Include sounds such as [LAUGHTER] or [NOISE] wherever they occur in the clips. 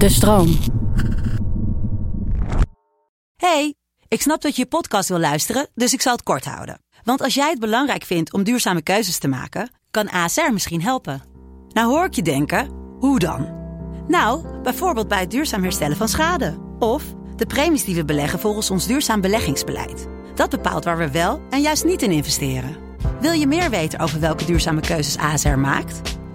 De stroom. Hey, ik snap dat je je podcast wil luisteren, dus ik zal het kort houden. Want als jij het belangrijk vindt om duurzame keuzes te maken, kan ASR misschien helpen. Nou hoor ik je denken, hoe dan? Nou, bijvoorbeeld bij het duurzaam herstellen van schade. Of de premies die we beleggen volgens ons duurzaam beleggingsbeleid. Dat bepaalt waar we wel en juist niet in investeren. Wil je meer weten over welke duurzame keuzes ASR maakt?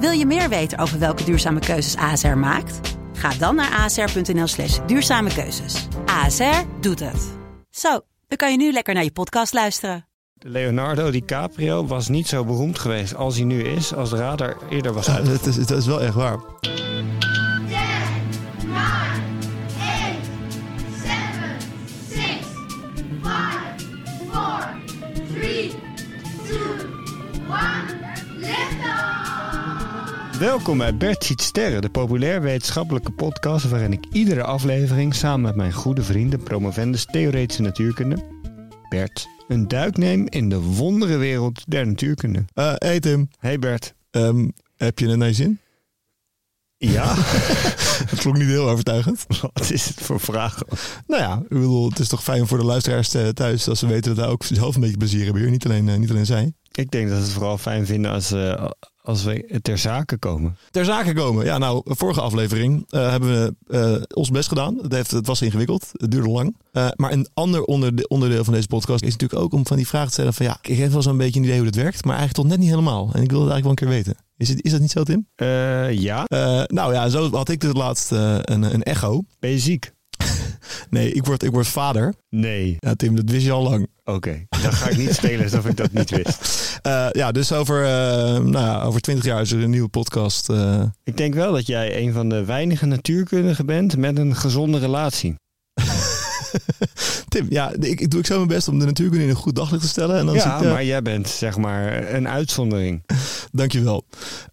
Wil je meer weten over welke duurzame keuzes ASR maakt? Ga dan naar asr.nl slash duurzame keuzes. ASR doet het. Zo, dan kan je nu lekker naar je podcast luisteren. Leonardo DiCaprio was niet zo beroemd geweest als hij nu is, als de radar eerder was Ja, dat, is, dat is wel echt waar. Welkom bij Bert ziet sterren, de populair wetenschappelijke podcast waarin ik iedere aflevering samen met mijn goede vrienden, promovendus theoretische natuurkunde, Bert, een duik neem in de wonderenwereld der natuurkunde. Eh hey Tim, Hey Bert. ehm, heb je een naar je zin? Ja? [LAUGHS] [LAUGHS] Het klonk niet heel overtuigend. Wat is het voor vraag? Nou ja, ik bedoel, het is toch fijn voor de luisteraars eh, thuis als ze weten dat wij ook zelf een beetje plezier hebben hier. Niet alleen, eh, niet alleen zij. Ik denk dat we het vooral fijn vinden als, eh, als we ter zake komen. Ter zake komen. Ja, nou, vorige aflevering eh, hebben we eh, ons best gedaan. Het, heeft, het was ingewikkeld. Het duurde lang. Eh, maar een ander onderde- onderdeel van deze podcast is natuurlijk ook om van die vraag te stellen van ja, ik heb wel zo'n beetje een idee hoe dit werkt, maar eigenlijk toch net niet helemaal. En ik wil het eigenlijk wel een keer weten. Is, het, is dat niet zo, Tim? Ja, nou ja, zo had ik dus laatst een, een echo. ben je ziek? Nee, ik word, ik word vader. Nee. Ja, Tim, dat wist je al lang. Oké, dan ga ik niet [LAUGHS] spelen alsof ik dat niet wist. Eh, ja, dus over, eh, nou ja, over 20 jaar is er een nieuwe podcast. eh. Ik denk wel dat jij een van de weinige natuurkundigen bent met een gezonde relatie. [LAUGHS] Tim, ja, ik, ik doe ik zo mijn best om de natuurkunde in een goed daglicht te stellen. En dan ja, maar jij bent zeg maar een uitzondering. [LAUGHS] Dankjewel.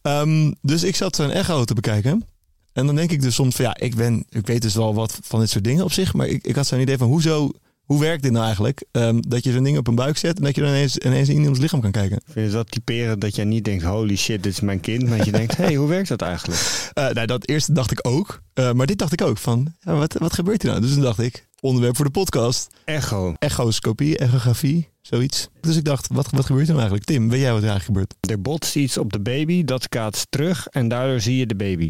Ehm, dus ik zat zo'n echo te bekijken. En dan denk ik dus soms van ja, ik, ben, ik weet dus wel wat van dit soort dingen op zich. Maar ik, ik had zo'n idee van hoezo, hoe werkt dit nou eigenlijk? Ehm, dat je zo'n ding op een buik zet en dat je dan ineens, ineens in iemands lichaam kan kijken. Vind het wel typerend dat jij niet denkt, holy shit, dit is mijn kind. Maar dat je denkt, hé, [LAUGHS] hey, hoe werkt dat eigenlijk? Eh, nou, dat eerste dacht ik ook. Eh, maar dit dacht ik ook van, ja, wat, wat gebeurt hier nou? Dus toen dacht ik, onderwerp voor de podcast. Echo. Echoscopie, echografie, zoiets. Dus ik dacht, wat, wat gebeurt er nou eigenlijk? Tim, weet jij wat er eigenlijk gebeurt? Er botst iets op de baby, dat kaatst terug en daardoor zie je de baby.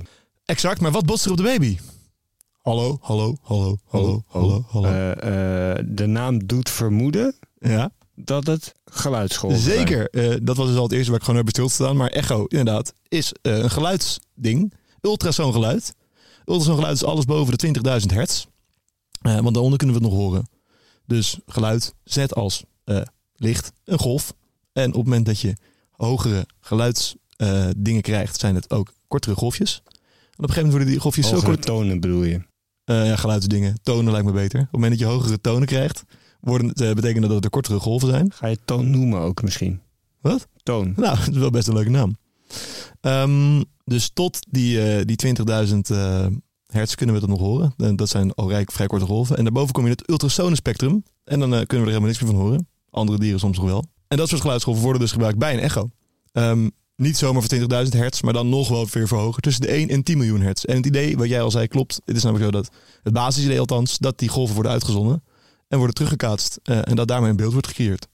Exact, maar wat botst er op de baby? Hallo, hallo, hallo, hallo, hallo, hallo. Eh, eh, de naam doet vermoeden ja, dat het geluidsgolven zijn. zeker. Eh, dat was dus al het eerste waar ik gewoon heb stilgestaan. Maar echo, inderdaad, is een geluidsding. Ultrasoongeluid. Ultrasoongeluid is alles boven de 20.000 hertz. Want daaronder kunnen we het nog horen. Dus geluid zet als licht een golf. En op het moment dat je hogere geluidsdingen krijgt, zijn het ook kortere golfjes. Op een gegeven moment worden die golfjes zo kort. tonen bedoel je. Eh, ja, geluidsdingen. Tonen lijkt me beter. Op het moment dat je hogere tonen krijgt, worden, eh, betekent dat het er kortere golven zijn. Ga je toon noemen ook misschien? Wat? Toon. [LAUGHS] Nou, dat is wel best een leuke naam. Ehm, dus tot die, eh, die 20.000 eh, hertz kunnen we dat nog horen. En dat zijn al rijk, vrij korte golven. En daarboven kom je in het ultrasonenspectrum. En dan kunnen we er helemaal niks meer van horen. Andere dieren soms nog wel. En dat soort geluidsgolven worden dus gebruikt bij een echo. Ehm, niet zomaar voor 20.000 hertz, maar dan nog wel weer verhogen. Tussen de 1 en 10 miljoen hertz. En het idee, wat jij al zei, klopt. Het is namelijk zo dat, het basisidee althans, dat die golven worden uitgezonden. En worden teruggekaatst. eh, en dat daarmee een beeld wordt gecreëerd.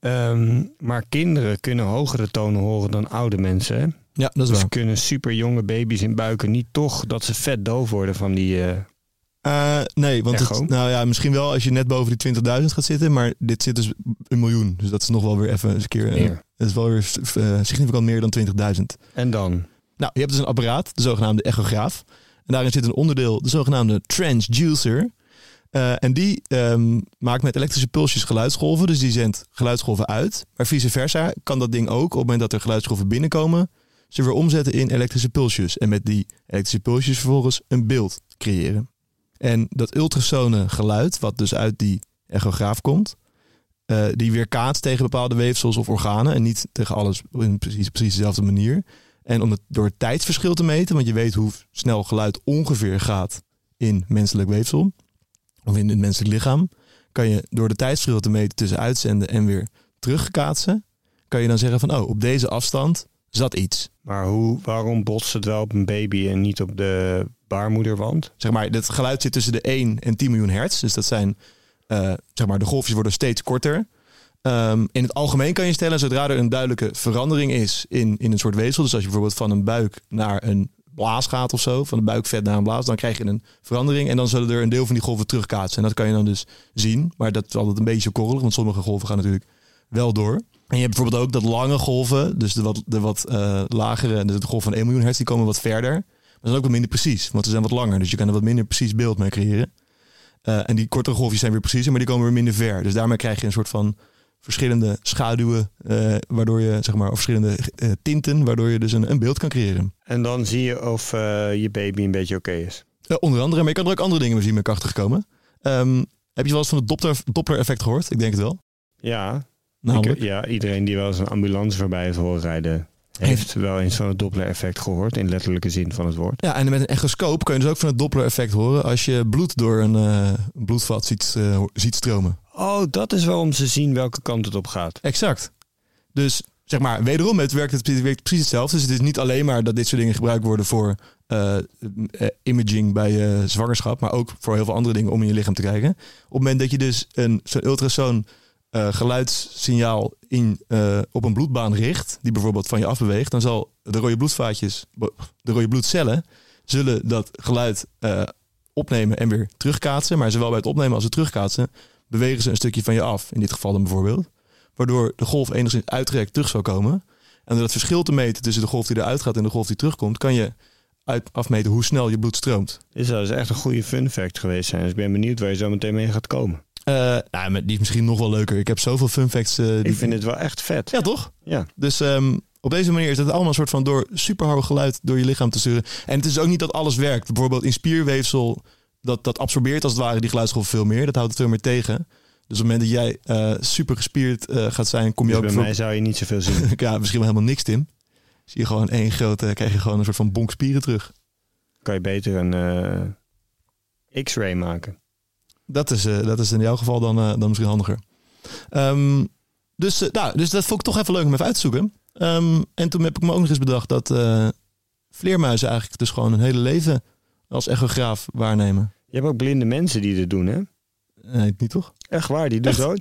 Ehm, maar kinderen kunnen hogere tonen horen dan oude mensen. Hè? Ja, dat is Dus waar. kunnen super jonge baby's in buiken niet toch dat ze vet doof worden van die. eh, Eh, nee, want het, nou ja, misschien wel als je net boven die 20.000 gaat zitten, maar dit zit dus een miljoen. Dus dat is nog wel weer even eens een keer. eh, Meer. dat is wel weer eh, significant meer dan 20.000. En dan? Nou, je hebt dus een apparaat, de zogenaamde echograaf. En daarin zit een onderdeel, de zogenaamde transducer. Eh, en die ehm, maakt met elektrische pulsjes geluidsgolven. Dus die zendt geluidsgolven uit. Maar vice versa kan dat ding ook, op het moment dat er geluidsgolven binnenkomen, ze weer omzetten in elektrische pulsjes. En met die elektrische pulsjes vervolgens een beeld creëren. En dat ultrasone geluid, wat dus uit die echograaf komt, eh, die weerkaatst tegen bepaalde weefsels of organen en niet tegen alles in precies, precies dezelfde manier. En om het door het tijdsverschil te meten, want je weet hoe snel geluid ongeveer gaat in menselijk weefsel of in het menselijk lichaam, kan je door de tijdsverschil te meten tussen uitzenden en weer terugkaatsen, kan je dan zeggen van oh, op deze afstand zat iets. Maar hoe, waarom botst het wel op een baby en niet op de baarmoederwand? Zeg maar, het geluid zit tussen de 1 en 10 miljoen hertz. Dus dat zijn, eh, zeg maar, de golfjes worden steeds korter. Ehm, in het algemeen kan je stellen, zodra er een duidelijke verandering is in, in een soort weefsel. Dus als je bijvoorbeeld van een buik naar een blaas gaat of zo, van een buikvet naar een blaas, dan krijg je een verandering. En dan zullen er een deel van die golven terugkaatsen. En dat kan je dan dus zien. Maar dat is altijd een beetje korrelig, want sommige golven gaan natuurlijk wel door. En je hebt bijvoorbeeld ook dat lange golven, dus de wat, de wat eh, lagere, dus de golf van 1 miljoen hertz, die komen wat verder. Maar dat is ook wat minder precies, want ze zijn wat langer. Dus je kan er wat minder precies beeld mee creëren. Eh, en die kortere golfjes zijn weer preciezer, maar die komen weer minder ver. Dus daarmee krijg je een soort van verschillende schaduwen, eh, waardoor je, zeg maar, of verschillende tinten, waardoor je dus een, een beeld kan creëren. En dan zie je of je baby een beetje oké is. Onder andere, maar je kan er ook andere dingen mee zien met krachten gekomen. Ehm, heb je wel eens van het Doppler, Doppler effect gehoord? Ik denk het wel. Ja, Namelijk, ik- ja, iedereen die wel eens een ambulance voorbij heeft horen rijden, heeft wel eens van het Doppler-effect gehoord, in letterlijke zin van het woord. Ja, en met een echoscoop kun je dus ook van het Doppler-effect horen als je bloed door een eh, bloedvat ziet, eh, ziet stromen. Oh, dat is wel om te zien welke kant het op gaat. Exact. Dus zeg maar, wederom, het werkt, het werkt precies hetzelfde. Dus het is niet alleen maar dat dit soort dingen gebruikt worden voor eh, imaging bij zwangerschap, maar ook voor heel veel andere dingen om in je lichaam te krijgen. Op het moment dat je dus een zo'n ultrasoon eh, geluidssignaal in, eh, op een bloedbaan richt, die bijvoorbeeld van je afbeweegt, dan zal de rode bloedvaatjes, de rode bloedcellen, zullen dat geluid eh, opnemen en weer terugkaatsen. Maar zowel bij het opnemen als het terugkaatsen bewegen ze een stukje van je af. In dit geval dan bijvoorbeeld. Waardoor de golf enigszins uitgerekt terug zou komen. En door het verschil te meten tussen de golf die eruit gaat en de golf die terugkomt, kan je uit, afmeten hoe snel je bloed stroomt. Dit zou dus echt een goede fun fact geweest zijn. Dus ik ben benieuwd waar je zo meteen mee gaat komen. Eh, nou, die is misschien nog wel leuker. Ik heb zoveel fun facts. eh, die... Ik vind het wel echt vet. Ja, toch? Ja. Dus ehm, op deze manier is het allemaal een soort van door superhard geluid door je lichaam te sturen. En het is ook niet dat alles werkt. Bijvoorbeeld in spierweefsel, dat, dat absorbeert als het ware die geluidsgolf veel meer. Dat houdt het veel meer tegen. Dus op het moment dat jij eh, super gespierd gaat zijn, kom je Dus ook bij mij zou je niet zoveel zien. [LAUGHS] ja, misschien wel helemaal niks, Tim. Zie je gewoon één grote, krijg je gewoon een soort van bonk spieren terug. kan je beter een X-ray maken. Dat is, eh, dat is in jouw geval dan, eh, dan misschien handiger. Ehm, dus, eh, nou, dus dat vond ik toch even leuk om even uit te zoeken. Ehm, en toen heb ik me ook nog eens bedacht dat vleermuizen eigenlijk dus gewoon hun hele leven als echograaf waarnemen. Je hebt ook blinde mensen die dit doen, hè? Nee, niet toch? Echt waar, die doen zo.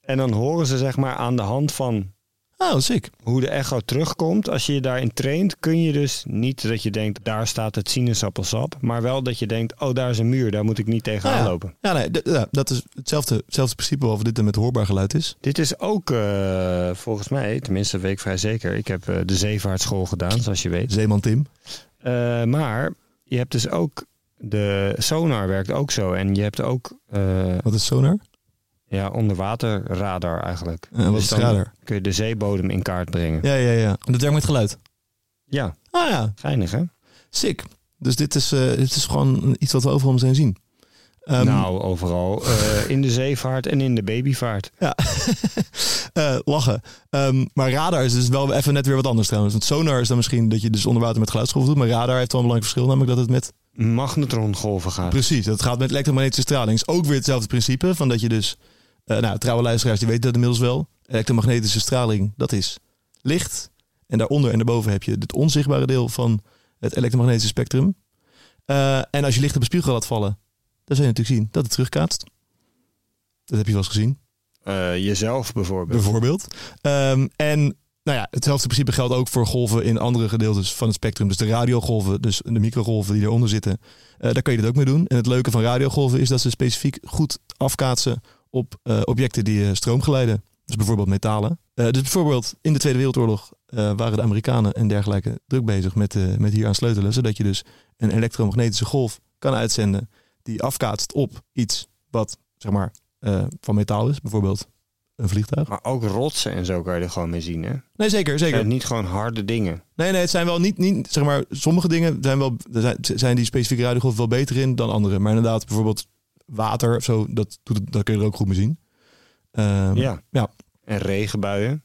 En dan horen ze zeg maar aan de hand van Oh, sick. hoe de echo terugkomt. Als je je daarin traint, kun je dus niet dat je denkt, daar staat het sinaasappelsap. Maar wel dat je denkt, oh, daar is een muur, daar moet ik niet tegenaan Ah, ja. lopen. Ja, nee, ja, dat is hetzelfde, hetzelfde principe behalve dit er met hoorbaar geluid is. Dit is ook eh, volgens mij, tenminste weet ik vrij zeker. Ik heb eh, de zeevaartschool gedaan, zoals je weet. Zeeman Tim. Eh, maar je hebt dus ook, de sonar werkt ook zo. En je hebt ook Wat is sonar? Ja, onderwaterradar eigenlijk. En wat Dus is dan radar? kun je de zeebodem in kaart brengen. Ja, ja, ja. Dat werkt met geluid. Ja, Ah ja, geinig hè? sick. Dus dit is, eh, dit is gewoon iets wat we overal om zijn zien. Ehm, nou, overal. eh, in de zeevaart en in de babyvaart. Ja, [LAUGHS] Eh, lachen. Ehm, maar radar is dus wel even net weer wat anders trouwens. Want sonar is dan misschien dat je dus onder water met geluidsgolven doet. Maar radar heeft wel een belangrijk verschil. Namelijk dat het met... Magnetrongolven gaat. Precies, dat gaat met elektromagnetische straling. Is ook weer hetzelfde principe. Van dat je dus... eh, nou, trouwe luisteraars die weten dat inmiddels wel. Elektromagnetische straling, dat is licht. En daaronder en daarboven heb je het onzichtbare deel van het elektromagnetische spectrum. Eh, en als je licht op een spiegel laat vallen... dan zul je natuurlijk zien dat het terugkaatst. Dat heb je wel eens gezien. Eh, jezelf bijvoorbeeld. Bijvoorbeeld. Ehm, en nou ja, hetzelfde principe geldt ook voor golven in andere gedeeltes van het spectrum. Dus de radiogolven, dus de microgolven die eronder zitten. daar kan je dit ook mee doen. En het leuke van radiogolven is dat ze specifiek goed afkaatsen op eh, objecten die eh, stroom geleiden. Dus bijvoorbeeld metalen. Eh, dus bijvoorbeeld in de Tweede Wereldoorlog waren de Amerikanen en dergelijke druk bezig met, met hier aan sleutelen. Zodat je dus een elektromagnetische golf kan uitzenden die afkaatst op iets wat zeg maar van metaal is. Bijvoorbeeld een vliegtuig. Maar ook rotsen en zo kan je er gewoon mee zien, hè? Nee, zeker, zeker. Niet gewoon harde dingen. Nee, nee, het zijn wel niet, niet zeg maar, sommige dingen zijn wel, zijn, die specifieke radiogolven wel beter in dan andere. Maar inderdaad, bijvoorbeeld water of zo, dat, doet dat kun je er ook goed mee zien. Ehm, Ja. ja. En regenbuien.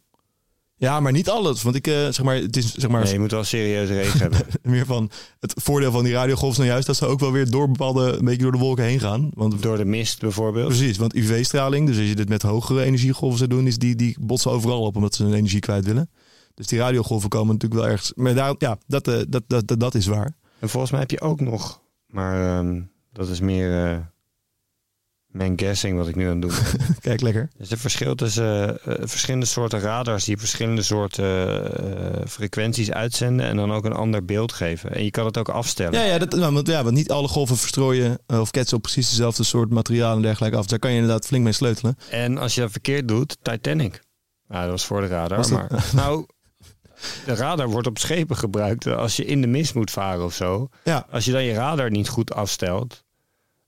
Ja, maar niet alles. Want ik, eh, zeg maar, het is zeg maar Nee, je moet wel serieus regen hebben. [LAUGHS] meer van het voordeel van die radiogolven is nou juist dat ze ook wel weer door bepaalde, een beetje door de wolken heen gaan. Want Door de mist bijvoorbeeld. Precies, want UV-straling, dus als je dit met hogere energiegolven zou doen, is die, die botsen overal op omdat ze hun energie kwijt willen. Dus die radiogolven komen natuurlijk wel ergens. Maar daar, ja, dat, eh, dat, dat, dat, dat is waar. En volgens mij heb je ook nog, maar ehm, dat is meer eh, mijn guessing wat ik nu aan het doen ben. [LAUGHS] Kijk, lekker. Er is een verschil tussen eh, eh, verschillende soorten radars die verschillende soorten eh, frequenties uitzenden en dan ook een ander beeld geven. En je kan het ook afstellen. Ja, ja, dat, nou, want, ja, want niet alle golven verstrooien of ketsen op precies dezelfde soort materialen en dergelijke af. Daar kan je inderdaad flink mee sleutelen. En als je dat verkeerd doet, Titanic. Nou, dat was voor de radar. Maar [LAUGHS] nou, de radar wordt op schepen gebruikt als je in de mist moet varen of zo. Ja, Als je dan je radar niet goed afstelt,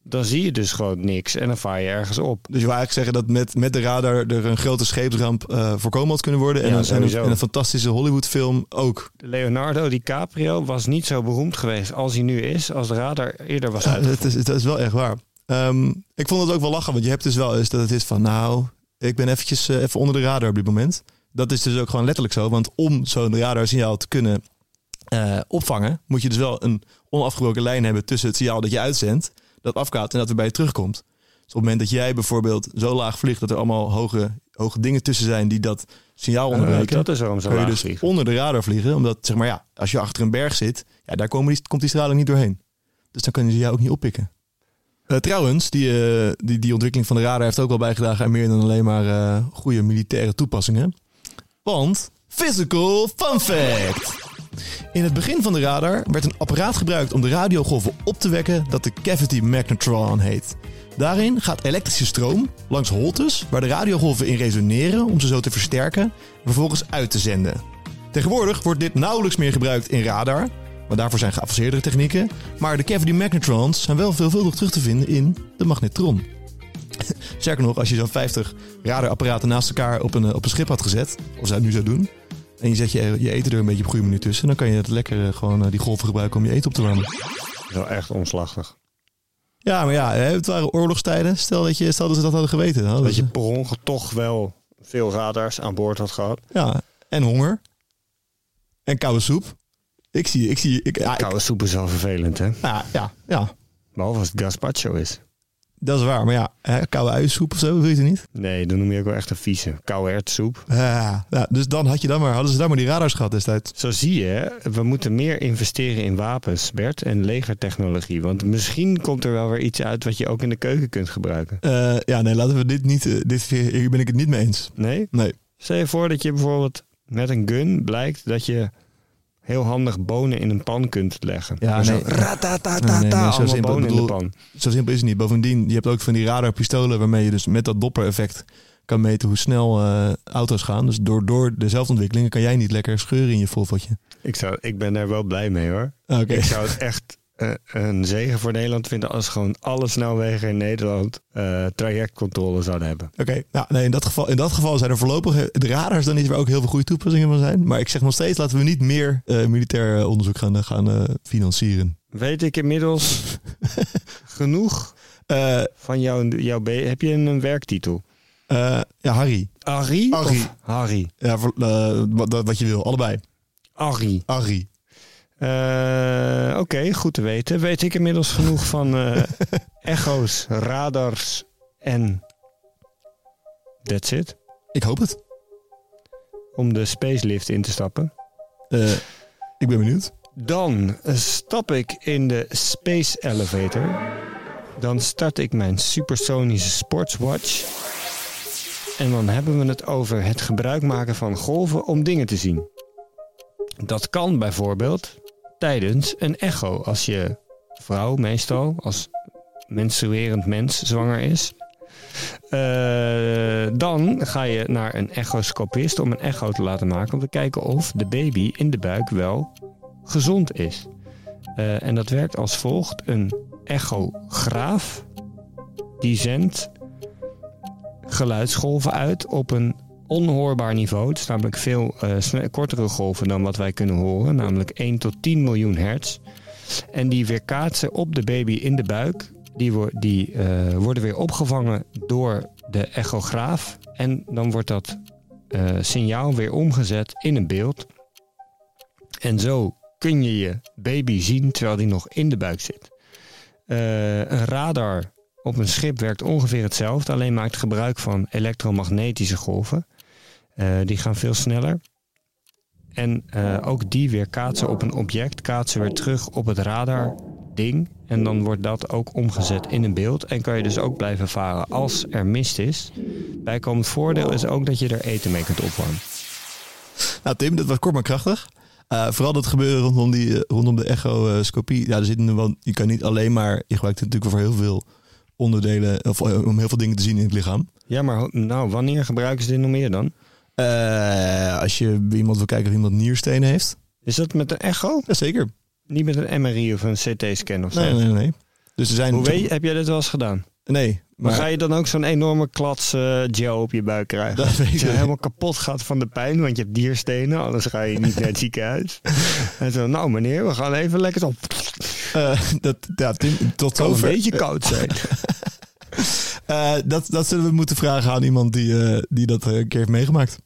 dan zie je dus gewoon niks en dan vaar je ergens op. dus je wil eigenlijk zeggen dat met, met de radar er een grote scheepsramp eh, voorkomen had kunnen worden. En, Ja, een, en, een, fantastische Hollywoodfilm ook. Leonardo DiCaprio was niet zo beroemd geweest als hij nu is, als de radar eerder was Ja, het, is, het is wel echt waar. Ehm, ik vond het ook wel lachen, want je hebt dus wel eens dat het is van, nou, ik ben eventjes eh, even onder de radar op dit moment. Dat is dus ook gewoon letterlijk zo, want om zo'n radarsignaal te kunnen eh, opvangen, moet je dus wel een onafgebroken lijn hebben tussen het signaal dat je uitzendt, dat afkaat en dat er bij je terugkomt. Dus op het moment dat jij bijvoorbeeld zo laag vliegt dat er allemaal hoge, hoge dingen tussen zijn die dat signaal onderbreken, dat is waarom zo kan je dus vliegen. onder de radar vliegen. Omdat, zeg maar ja, als je achter een berg zit, ja, daar komen die, komt die straling niet doorheen. Dus dan kunnen ze jou ook niet oppikken. Eh, trouwens, die, eh, die, die ontwikkeling van de radar heeft ook wel bijgedragen aan meer dan alleen maar eh, goede militaire toepassingen. Want, physical fun fact! In het begin van de radar werd een apparaat gebruikt om de radiogolven op te wekken dat de cavity magnetron heet. Daarin gaat elektrische stroom langs holtes waar de radiogolven in resoneren om ze zo te versterken en vervolgens uit te zenden. Tegenwoordig wordt dit nauwelijks meer gebruikt in radar, maar daarvoor zijn geavanceerdere technieken. Maar de cavity magnetrons zijn wel veelvuldig terug te vinden in de magnetron. [LAUGHS] Sterker nog, als je zo'n 50 radarapparaten naast elkaar op een, eh, op een schip had gezet, of zou nu zou doen, en je zet je, je eten er een beetje op goede manier tussen, dan kan je het lekker eh, gewoon eh, die golven gebruiken om je eten op te warmen. Wel echt omslachtig. Ja, maar ja, het waren oorlogstijden. Stel dat, je, stel dat ze dat hadden geweten. hadden Dat je per ongeluk toch wel veel radars aan boord had gehad. Ja, en honger. En koude soep. Ik zie, ik zie, ik, ja, ik- Koude soep is wel vervelend, hè? ja, ja, ja, Behalve als het gazpacho is. Dat is waar. Maar ja, hè, koude uiensoep of zo, wil je het niet? Nee, dan noem je ook wel echt een vieze. Koude erwtensoep. Ja, dus dan had je dan maar, hadden ze dan maar die radars gehad destijds. Zo zie je, we moeten meer investeren in wapens, Bert, en legertechnologie. Want misschien komt er wel weer iets uit wat je ook in de keuken kunt gebruiken. Eh, ja, nee, laten we dit niet, eh, dit, hier ben ik het niet mee eens. Nee? Nee. Stel je voor dat je bijvoorbeeld met een gun blijkt dat je heel handig bonen in een pan kunt leggen. Ja, zo nee. ratatatata, Nee, nee, zo bonen in de pan. Zo simpel is het niet. Bovendien, je hebt ook van die radarpistolen waarmee je dus met dat Doppler-effect kan meten hoe snel eh, auto's gaan. Dus door, door de zelfontwikkelingen kan jij niet lekker scheuren in je volvatje. Ik, zou, ik ben daar wel blij mee hoor. Oké. Ik zou het echt eh, een zegen voor Nederland vinden als gewoon alle snelwegen in Nederland eh, trajectcontrole zouden hebben. Oké, nou, nee, in, dat geval, in dat geval zijn er voorlopig de radars dan niet waar ook heel veel goede toepassingen van zijn. Maar ik zeg nog steeds, laten we niet meer eh, militair onderzoek gaan, gaan financieren. Weet ik inmiddels [LAUGHS] genoeg van jouw, jouw B? Heb je een, een werktitel? ja, Harry. Harry? Harry. Harry. Ja, voor- wat, wat je wil, allebei. Harry. Harry. Eh, Oké, goed te weten. Weet ik inmiddels genoeg van eh, [LAUGHS] echo's, radars en that's it. Ik hoop het. Om de spacelift in te stappen. Eh, ik ben benieuwd. Dan stap ik in de Space Elevator. Dan start ik mijn supersonische sportswatch. En dan hebben we het over het gebruik maken van golven om dingen te zien. Dat kan bijvoorbeeld tijdens een echo. Als je vrouw meestal, als menstruerend mens zwanger is. Eh, dan ga je naar een echoscopist om een echo te laten maken. Om te kijken of de baby in de buik wel gezond is. Eh, en dat werkt als volgt. Een echograaf die zendt geluidsgolven uit op een onhoorbaar niveau. Het is namelijk veel sne- kortere golven dan wat wij kunnen horen, namelijk 1 tot 10 miljoen hertz. En die weerkaatsen op de baby in de buik. Die, die eh, worden weer opgevangen door de echograaf. En dan wordt dat eh, signaal weer omgezet in een beeld. En zo kun je je baby zien terwijl die nog in de buik zit. Een radar op een schip werkt ongeveer hetzelfde, alleen maakt gebruik van elektromagnetische golven. Eh, die gaan veel sneller. En eh, ook die weer kaatsen op een object, kaatsen weer terug op het radarding. En dan wordt dat ook omgezet in een beeld. En kan je dus ook blijven varen als er mist is. Bijkomend voordeel is ook dat je er eten mee kunt opwarmen. Nou, Tim, dat was kort maar krachtig. Eh, vooral dat gebeuren rondom, die, rondom de echoscopie. Ja, er zit nu wel, je kan niet alleen maar... Je gebruikt het natuurlijk voor heel veel onderdelen... Of om heel veel dingen te zien in het lichaam. Ja, maar nou, wanneer gebruiken ze dit nog meer dan? Eh, als je iemand wil kijken of iemand nierstenen heeft. Is dat met een echo? Jazeker. Niet met een MRI of een CT-scan of zo? Nee, nee, nee. Dus er zijn... Hoe weet je, heb jij dit wel eens gedaan? Nee, Maar maar... ga je dan ook zo'n enorme klats eh, gel op je buik krijgen? Dat weet je niet. helemaal kapot gaat van de pijn, want je hebt dierstenen, anders ga je niet naar het ziekenhuis. [LAUGHS] En zo, nou meneer, we gaan even lekker zo. Eh, dat, ja, Tim, tot kan een beetje koud zijn. [LAUGHS] Eh, dat, dat zullen we moeten vragen aan iemand die, eh, die dat eh, een keer heeft meegemaakt.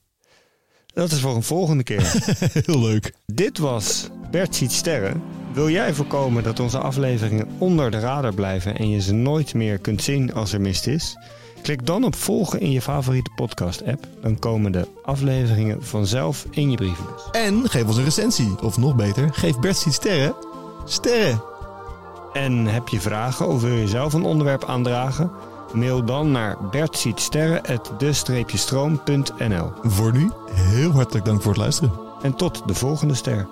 Dat is voor een volgende keer. [LAUGHS] Heel leuk. Dit was Bert ziet sterren. Wil jij voorkomen dat onze afleveringen onder de radar blijven en je ze nooit meer kunt zien als er mist is? Klik dan op volgen in je favoriete podcast-app. Dan komen de afleveringen vanzelf in je brievenbus. En geef ons een recensie. Of nog beter, geef Bert Siet sterren. Sterren. En heb je vragen of wil je zelf een onderwerp aandragen? Mail dan naar bertzietsterren.de-stroom.nl Voor nu, heel hartelijk dank voor het luisteren. En tot de volgende ster.